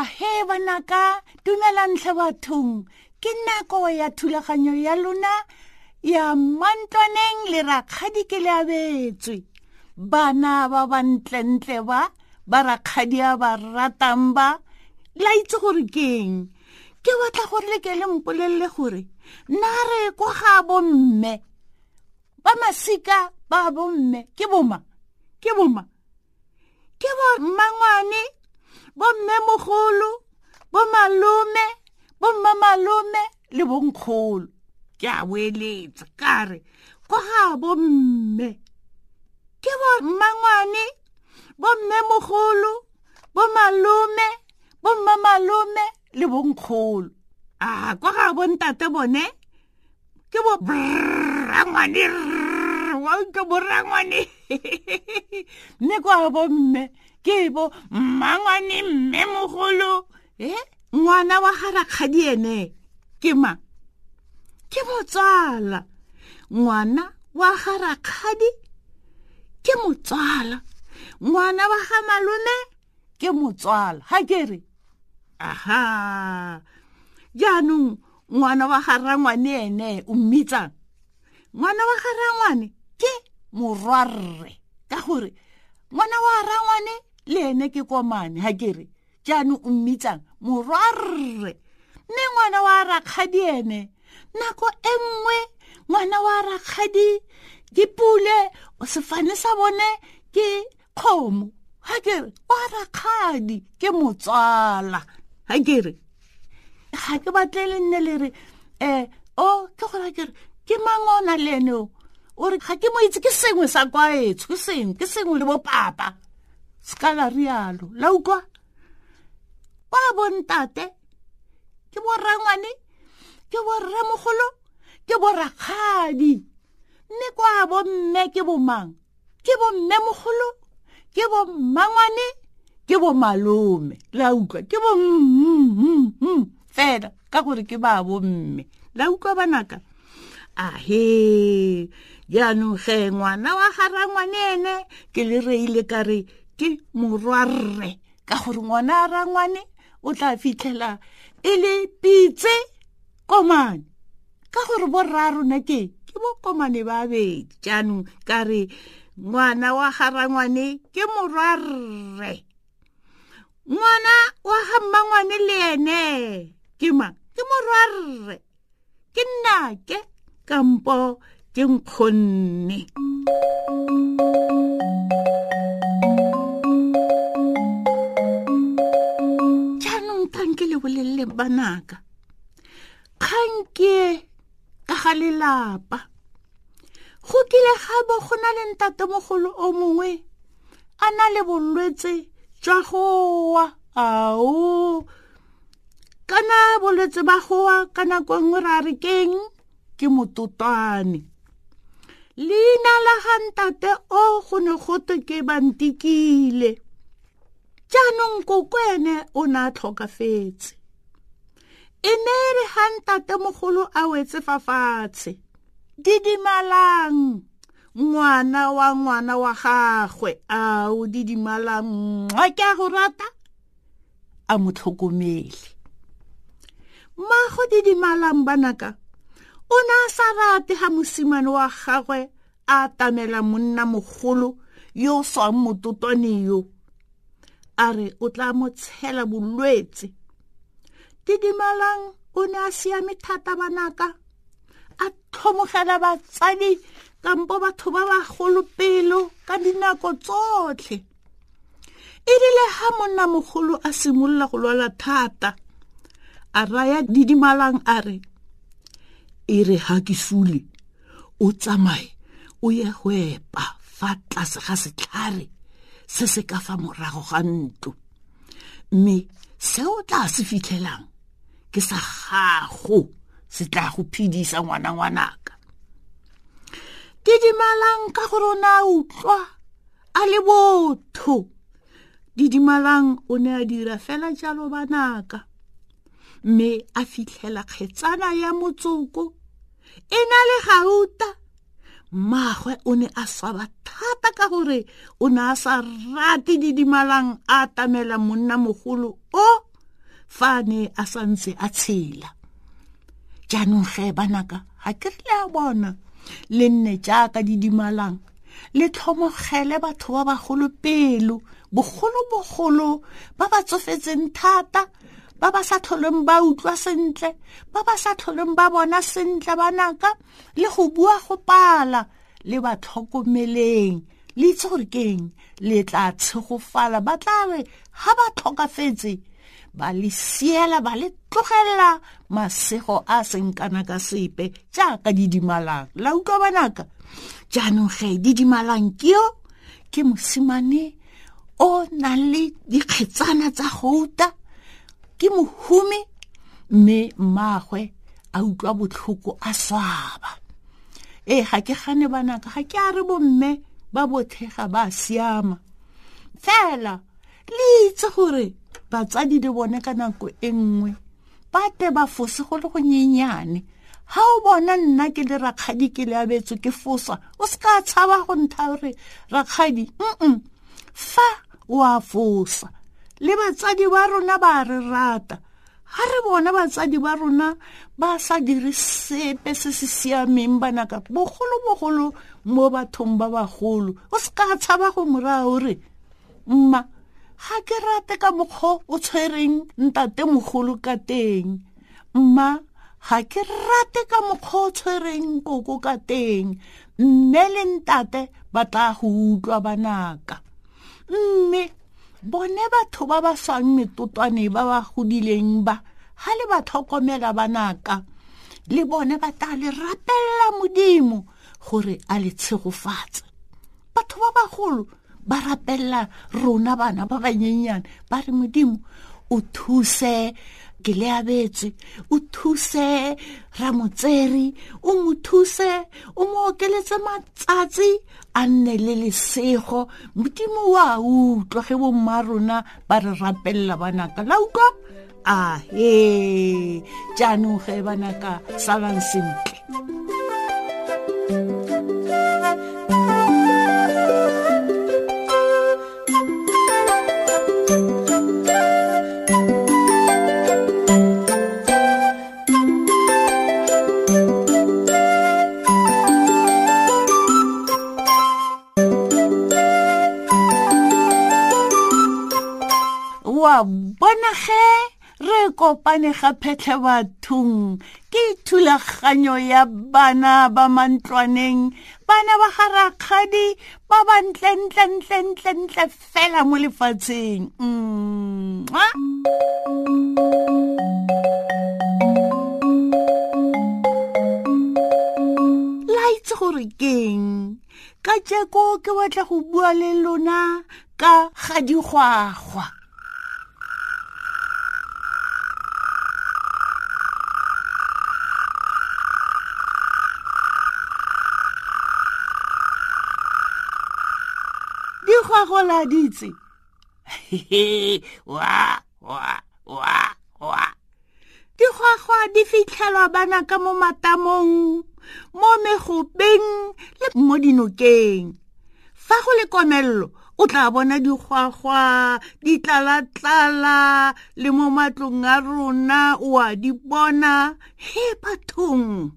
ahe banaka dumelantle bathong. Ke nako ya thulaganyo ya lona ya mantwaneng le rakgadi ke le abetswe. Bana ba bantlentle ba ba rakgadi a ba ratang ba la itse gore keng ke batla gore le ke le mpolelele gore nna re kwa ga bomme ba masika ba bomme ke boma ke boma ke bo mmangwane bo mmemogolo bo malome bo mmamalome le bonkgolo ke a boeletsa ka re ko ga bo mme ke bo mmangwane bo mmemogolo bo malome bo mmamalome le bonkgolo a ko ga bontate bone ke bo brrangwane rr brrrangwane wanke borangwane mme kwa bomme ke bo mmangwane mme mogolo. E ngwana wa ga rakgadi ene ke ma ke motswala. Ngwana wa ga rakgadi ke motswala. Ngwana wa ga malome ke motswala. Ga ke re? Aha. Jaanong ngwana wa ga rangwane ene o mmitsang ngwana wa ga rangwane ke morwarre. Ka gore ngwana wa rangwane le ene ke komane ga ke re jaanong o mmitsang morwarre. Mme ngwana wa rakgadi ene nako e nngwe ngwana wa rakgadi ke pule sefane sa bone ke kgomo. Ga ke re wa rakgadi ke motswala. Ga ke re ga ke batle le nne le re um o ke gore ke re ke mangona le ene o re ga ke mo itse ke sengwe sa kwaetsho ke sengwe ke sengwe le bopapa se ka la rialo. La utlwa wa bontate ke borrangwane ke borramogolo ke borakgadi mme kwa bomme ke bomang ke bomme mogolo ke bommangwane ke bomalome la utlwa ke bo fela ka gore ke ba bomme la utlwa banaka? Ahe jaanong ge ngwana wa garangwane ene ke le reile ka re ke morwarre. Ka gore ngwana a rangwane o tla fitlhela e le pitse komane. Ka gore borra rona ke ke bokomane ba bedi. Jaanong ka re ngwana wa garangwane ke morwarre. Ngwana wa ga mmangwane le ene ke mang? Ke morwarre. Ke nnake kampo ke nkgonne. Jaanong tanke le bolelele banaka kgang ke ka ga lelapa go kile gabe go na le ntatemogolo o mongwe a na le bolwetse jwa gowa ao. Kana bolwetse ba gowa ka nako nngwe ra re keng? Ke mototwane leina la ga ntate o go ne gote ke bantikile. Jaanong koko ene o ne a tlhokafetse. E ne re ga ntatemogolo a wetse fa fatshe didimalang ngwana wa ngwana wa gagwe ao didimalang mwa ke a go rata? a mo tlhokomele. Mmago didimalang banaka o ne a sa rate ga mosimane wa gagwe a tamela monna mogolo yo o swang mototwane yo. A re o tla mo tshela bolwetse. Didimalang o ne a siame thata banaka a tlhomogela batsadi kampo batho ba bagolo pelo ka dinako tsotlhe. E rile ga monna mogolo a simolola go lwala thata a raya didimalang a re e re ga ke sule o tsamaye o ye go epa fa tlase ga setlhare se se ka fa morago ga ntlo. Mme se o tla se fitlhelang ke sa gago se tla go phedisa ngwana ngwanaka. Didimalang ka gore o ne a utlwa a le botho. Didimalang o ne a dira fela jalo banaka mme a fitlhela kgetsana ya motsoko. E na le gauta. Mmagwe o ne a swaba thata ka gore o ne a sa rate didimalang a tamela monna mogolo o fane a santse a tshela. Jaanong ge banaka ga ke re le a bona le nne jaaka di dimalang le tlhomogele batho ba bagolo pelo bogolo-bogolo ba ba tsofetseng thata ba ba sa tlholeng ba utlwa sentle ba ba sa tlholeng ba bona sentle banaka le go bua go pala le ba tlhokomeleng. Le itse gore keng le tla tshegofala ba tla re ga ba tlhokafetse ba le siela ba le tlogelela masego a seng kana ka sepe jaaka di dimalang la utlwa banaka jaanong ge di dimalang ke yo ke mosimane o nang le dikgetsana tsa gouta ke mohumi mme mmaagwe a utlwa botlhoko a swaba. Ee ga ke gane banaka ga ke a re bomme ba botlhe ga ba siama. Fela le itse gore batsadi le bone ka nako e nngwe ba te ba fose go le go nyenyane ga o bona nna ke le rakgadi ke le abetswe ke fosa o se ka tshaba go ntha gore rakgadi mm fa o a fosa le batsadi ba rona ba re rata. Ga re bona batsadi ba rona ba sa dire sepe se se siameng banaka bogolo-bogolo mo bathong ba bagolo. O se ka tshaba go moraa gore mma ga ke rate ka mokgwa o tshwereng ntate mogolo ka teng. Mma ga ke rate ka mokgwa o tshwereng koko ka teng. Mme le ntate ba tla go utlwa banaka. Mme bone batho ba ba swang metotwane ba ba godileng ba ga le ba tlhokomela banaka le bone ba tla le rapelela modimo gore a le tshegofatse. Batho ba bagolo ba rapelela rona bana ba banyenyane ba re modimo o thuse ke le abetswe o thuse ramotseri o mo thuse o mo okeletse matsatsi a nne le lesego. Modimo wa utlwa ge bomma rona ba re rapelela banaka. La utlwa a he jaanong ge banaka salang sentle bona ge re kopane ga phetlhe bathong ke thulaganyo ya bana ba mantlwaneng bana ba ga rakgadi ba ba ntlentlentlentlentle fela mo lefatsheng mma la itse gore keng ka tšeko ke batla go bua le lona ka gadigwagwa digwagwa digwagola ditse wa wa wa wa. Digwagwa di fitlhelwa bana ka mo matamong mo megopeng le mo dinokeng. Fa go le komello o tla bona digwagwa di tlala-tlala le mo matlong a rona o a di bona. He bathong.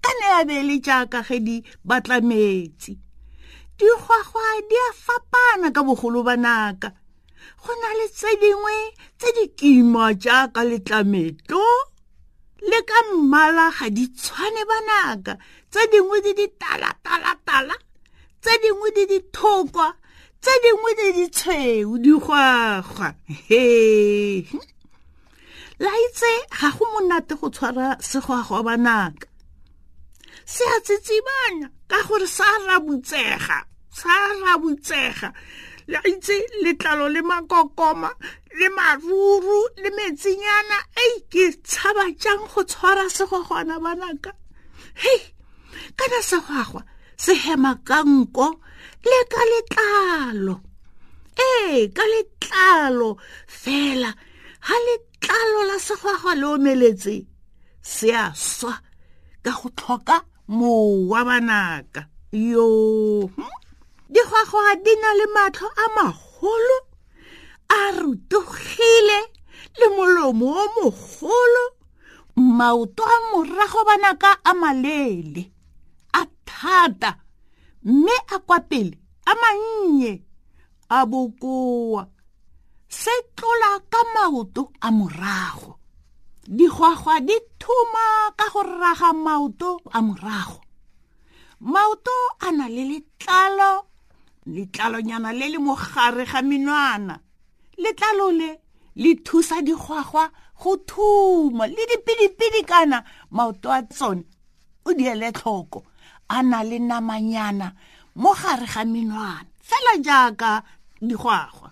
Ka ne a be le jaaka ge di batla metsi digwagwa di a fapana ka bogolo ba naka. Go na le tse dingwe tse di kima jaaka letlametlo le ka mmala ga di tshwane ba naka. Tse dingwe di di tala-tala-tala tse dingwe di di thokwa tse dingwe di di tshweu digwagwa he la itse ga go monate go tshwara segwagwa ba naka. Se a tsitsibanya ka gore sa rabutsega sa rabutsega la itse letlalo le makokoma le maruru le metsinyana. Ei ke tshaba jang go tshwara segwagwana banaka hei kana segwagwa se hema ka nko le ka letlalo. Ee ka letlalo fela. Ga letlalo la segwagwa le omeletse se a swa ka go tlhoka mowa banaka yo digwagwa di na le matlho a magolo a rutogile le molomo maoto a morago banaka a malele a thata mme a kwa pele a mannye a bokoa. Se tlola ka maoto a morago. Digwagwa di thuma ka go raga maoto a morago. Maoto a na le letlalo letlalonyana le le mogare ga menwana. Letlalo le le thusa digwagwa go thuma le dipidipidi kana maoto a tsone o di ele tlhoko a na le namanyana mo gare ga menwana fela jaaka digwagwa.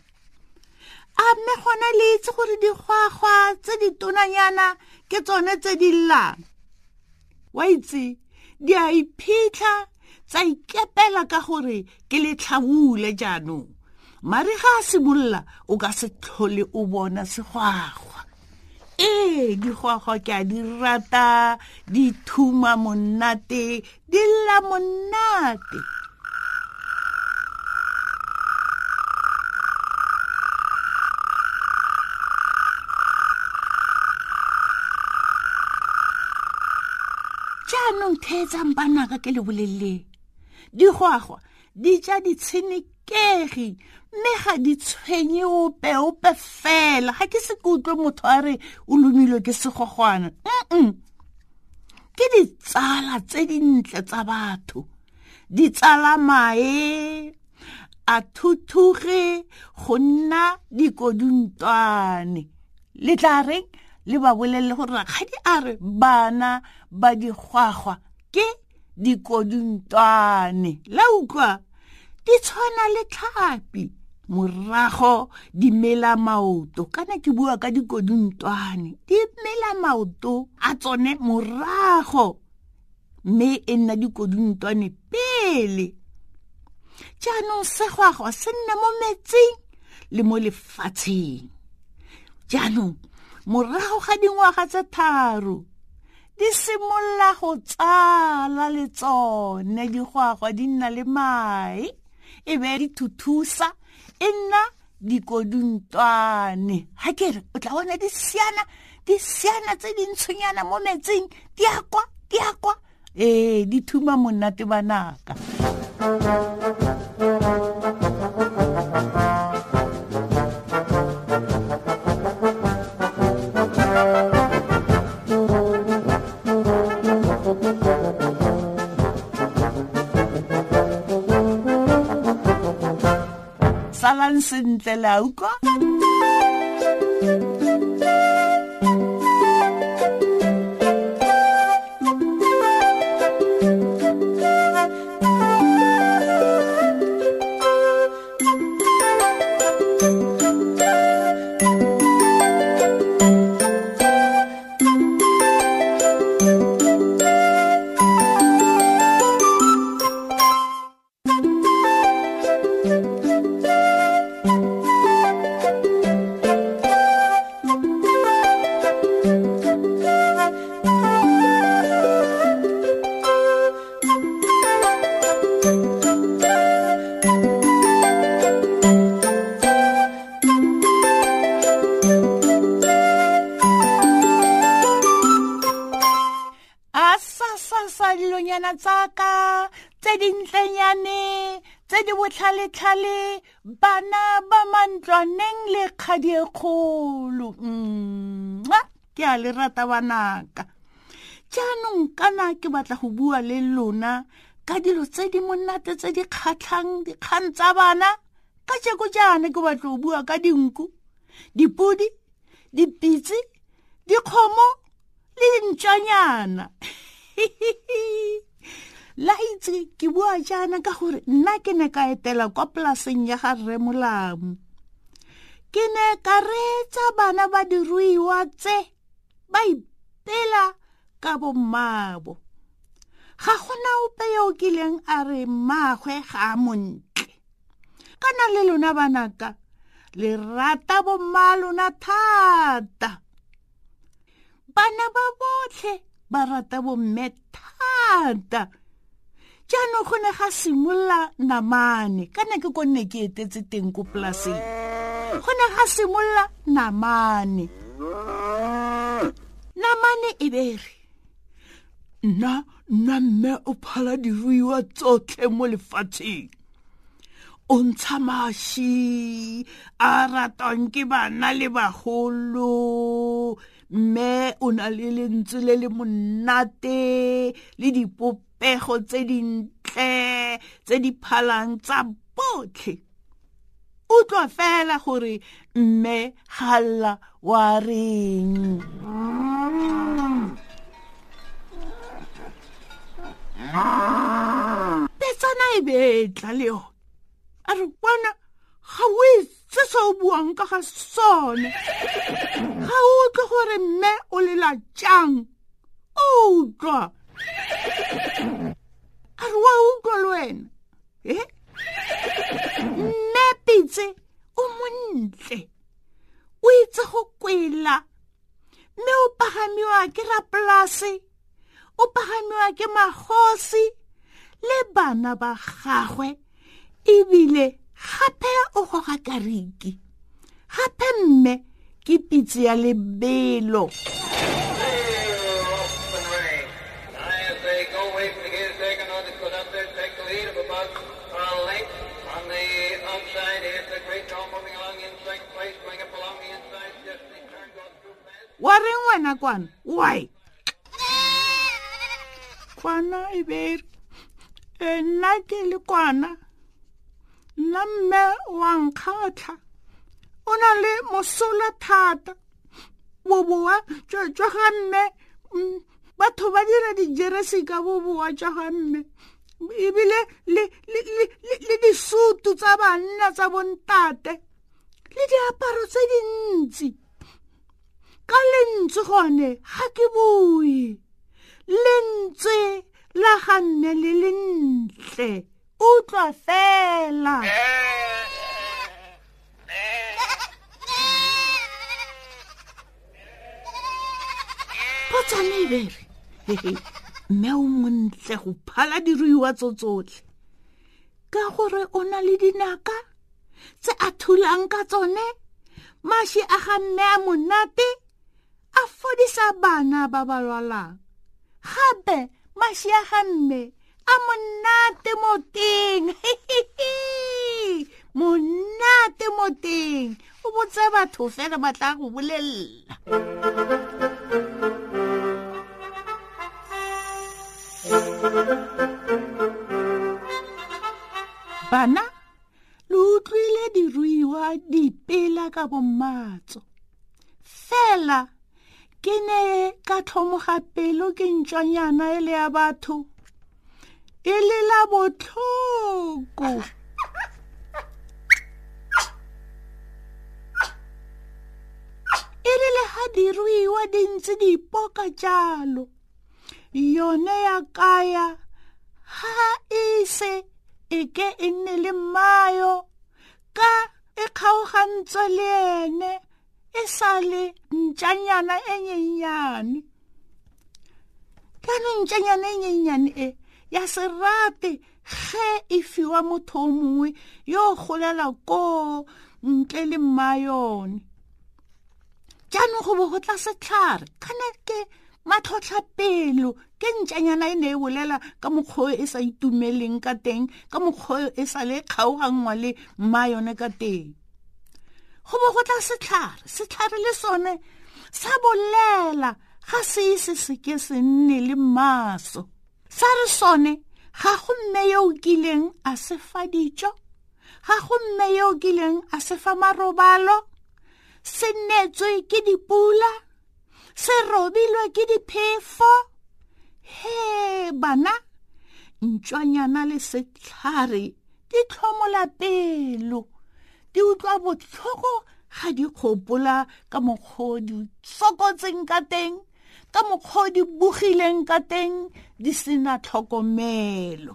A mme gona le itse gore digwagwa tse di tonanyana ke tsone tse di llang. Wa itse di a iphitlha tsa ikepela ka gore ke letlhabule jaanong. Mare ga a simolola o ka se tlhole o bona segwagwa. Ee digwagwa ke a di rata di thuma monate di lla monate. Jaanong theetsang banaka ke le boleleng digwagwa di ja ditshenekegi mme ga di tshwenye ope ope fela. Ga ke se ke utlwe motho a re o lomilwe ke segwagwana mm ke ditsala tse dintle tsa batho. Ditsala mae a thuthuge go nna dikoduntwane le tla reng? Le ba bolelele gore rakgadi a re bana ba digwagwa ke dikoduntwane la utlwa di tshwana le tlhapi. Morago di mela maoto. Kana ke bua ka dikoduntwane di mela maoto a tsone morago. Mme e nna dikoduntwane pele. Jaanong segwagwa se nna mo metsing le mo lefatsheng. Jaanong morago ga dingwaga tse tharo di simolola go tsala le tsone digwagwa di nna le mae. E be di thuthusa e nna dikoduntwane ga ke re o tla bona di siana di siana tse dintshonyana mo metsing. Di a kwa di a kwa. Ee di thuma monate banaka sentle la utlwa tsa ka tse dintlenyane tse di botlhaletlhale bana ba mantlwaneng le kgadi e kgolo mma ke a le rata banaka jaanong kana ke batla go bua le lona ka dilo tse di monate tse di kgatlhang dikgang tsa bana? Ka jeko jaana ke batla go bua ka dinku dipodi dipitse dikgomo le dintšanyana la itse ke bua jaana ka gore nna ke ne ka etela kwa polaseng ya ga rre molamu ke ne ka reetsa bana ba diruiwa tse ba ipela ka bommabo ga gona ope yo o kileng a re mmaagwe ga a montle. Kana le lona banaka le rata bomma lona thata. Bana ba botlhe ba rata bomme thata jaanong go ne ga simolola namane. Ka ne ke konne ke etetse teng ko polaseng go ne ga simolola namane. Namane e bere nna nna mme o phala diruiwa tsotlhe mo lefatsheng o ntsha maši a ratwang ke bana le bagolo. Mme o na le lentswe le le monate le dipopego tse dintle tse di phalang tsa botlhe. Utlwa fela gore mme galla wa reng? Petsana e betla le yone a re bona ga o itse se o buang ka ga sone ga o utlwe gore mme o lela jang o utlwa. A re wa utlwa le wena? E? Mme pitse o montle. O itse go kwela. Mme o pagamiwa ke rapolase o pagamiwa ke magosi le bana ba gagwe ebile gape o goga kariki. Gape mme ke pitse ya lebelo. Wa reng wena kwana? Why? Kwana e nna ke le kwana nna mme wa nkgatlha o na le mosola thata. Boboa jwa ga mme mm, batho ba dira dijeresi ka boboa jwa ga mme. Ebile le disutu tsa banna tsa bontate le diaparo tse dintsi. Ka lentswe gone ga ke bue lentswe la ga mme le lentle utlwa fela. Potsane e bere mme o montle go phala diruiwa tso tsotlhe ka gore o na le dinaka tse a thulang ka tsone? Maši a ga mme a monate? A fodisa bana ba ba lwalang. Gape maši a ga mme a monate mo teng monate mo teng o botse batho fela ba tla go bolelela bana le utlwile diruiwa dipela ka bommatso fela ke ne ka tlhomoga pelo ke ntšwanyana e le ya batho e le la botlhoko e le le ga diruiwa di ntse di ipoka jalo. Yone ya kaya ga e se e ke e nne le mayo ka e kgaogantswe le ene e sa le ntšanyana e nyenyane. Kanong ntšanyana e nyenyane e ya se rate ge e fiwa motho o mongwe yo golela ko ntle le mma yone jaanong go bo go tla setlhare kgane ke matlhotlhapelo ke ntšanyana e ne e bolela ka mokgwa e sa itumeleng ka teng ka mokgwa e sa le kgaogangwa le mma yone ka teng. Go bo go tla setlhare setlhare le sone sa bolela ga se ise se ke se nne le maso sa re sone ga go mme yo o kileng a se fa dijo ga go mme yo o kileng a se fa marobalo se netswe ke dipula se robilwe ke diphefo. He bana ntšwanyana le setlhare di tlhomola pelo di utlwa botlhoko ga di kgopola ka mokgwa di sokotseng ka teng ka mokgwa di bogileng ka teng di sena tlhokomelo.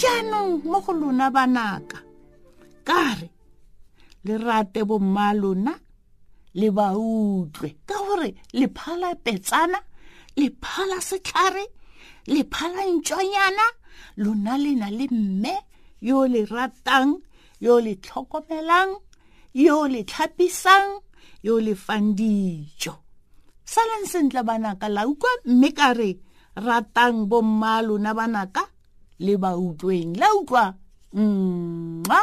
Jaanong mo go lona banaka ka re le rate bomma lona le ba utlwe. Ka gore le phala petsana le phala setlhare le phala ntšwanyana lona le na le mme yo le ratang yo le tlhokomelang yo le tlhapisang yo le fang dijo. Saleng sentle banaka la ukwa mme ka re ratang bomma lona banaka le ba utlweng. La utlwa mma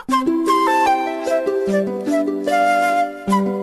thank you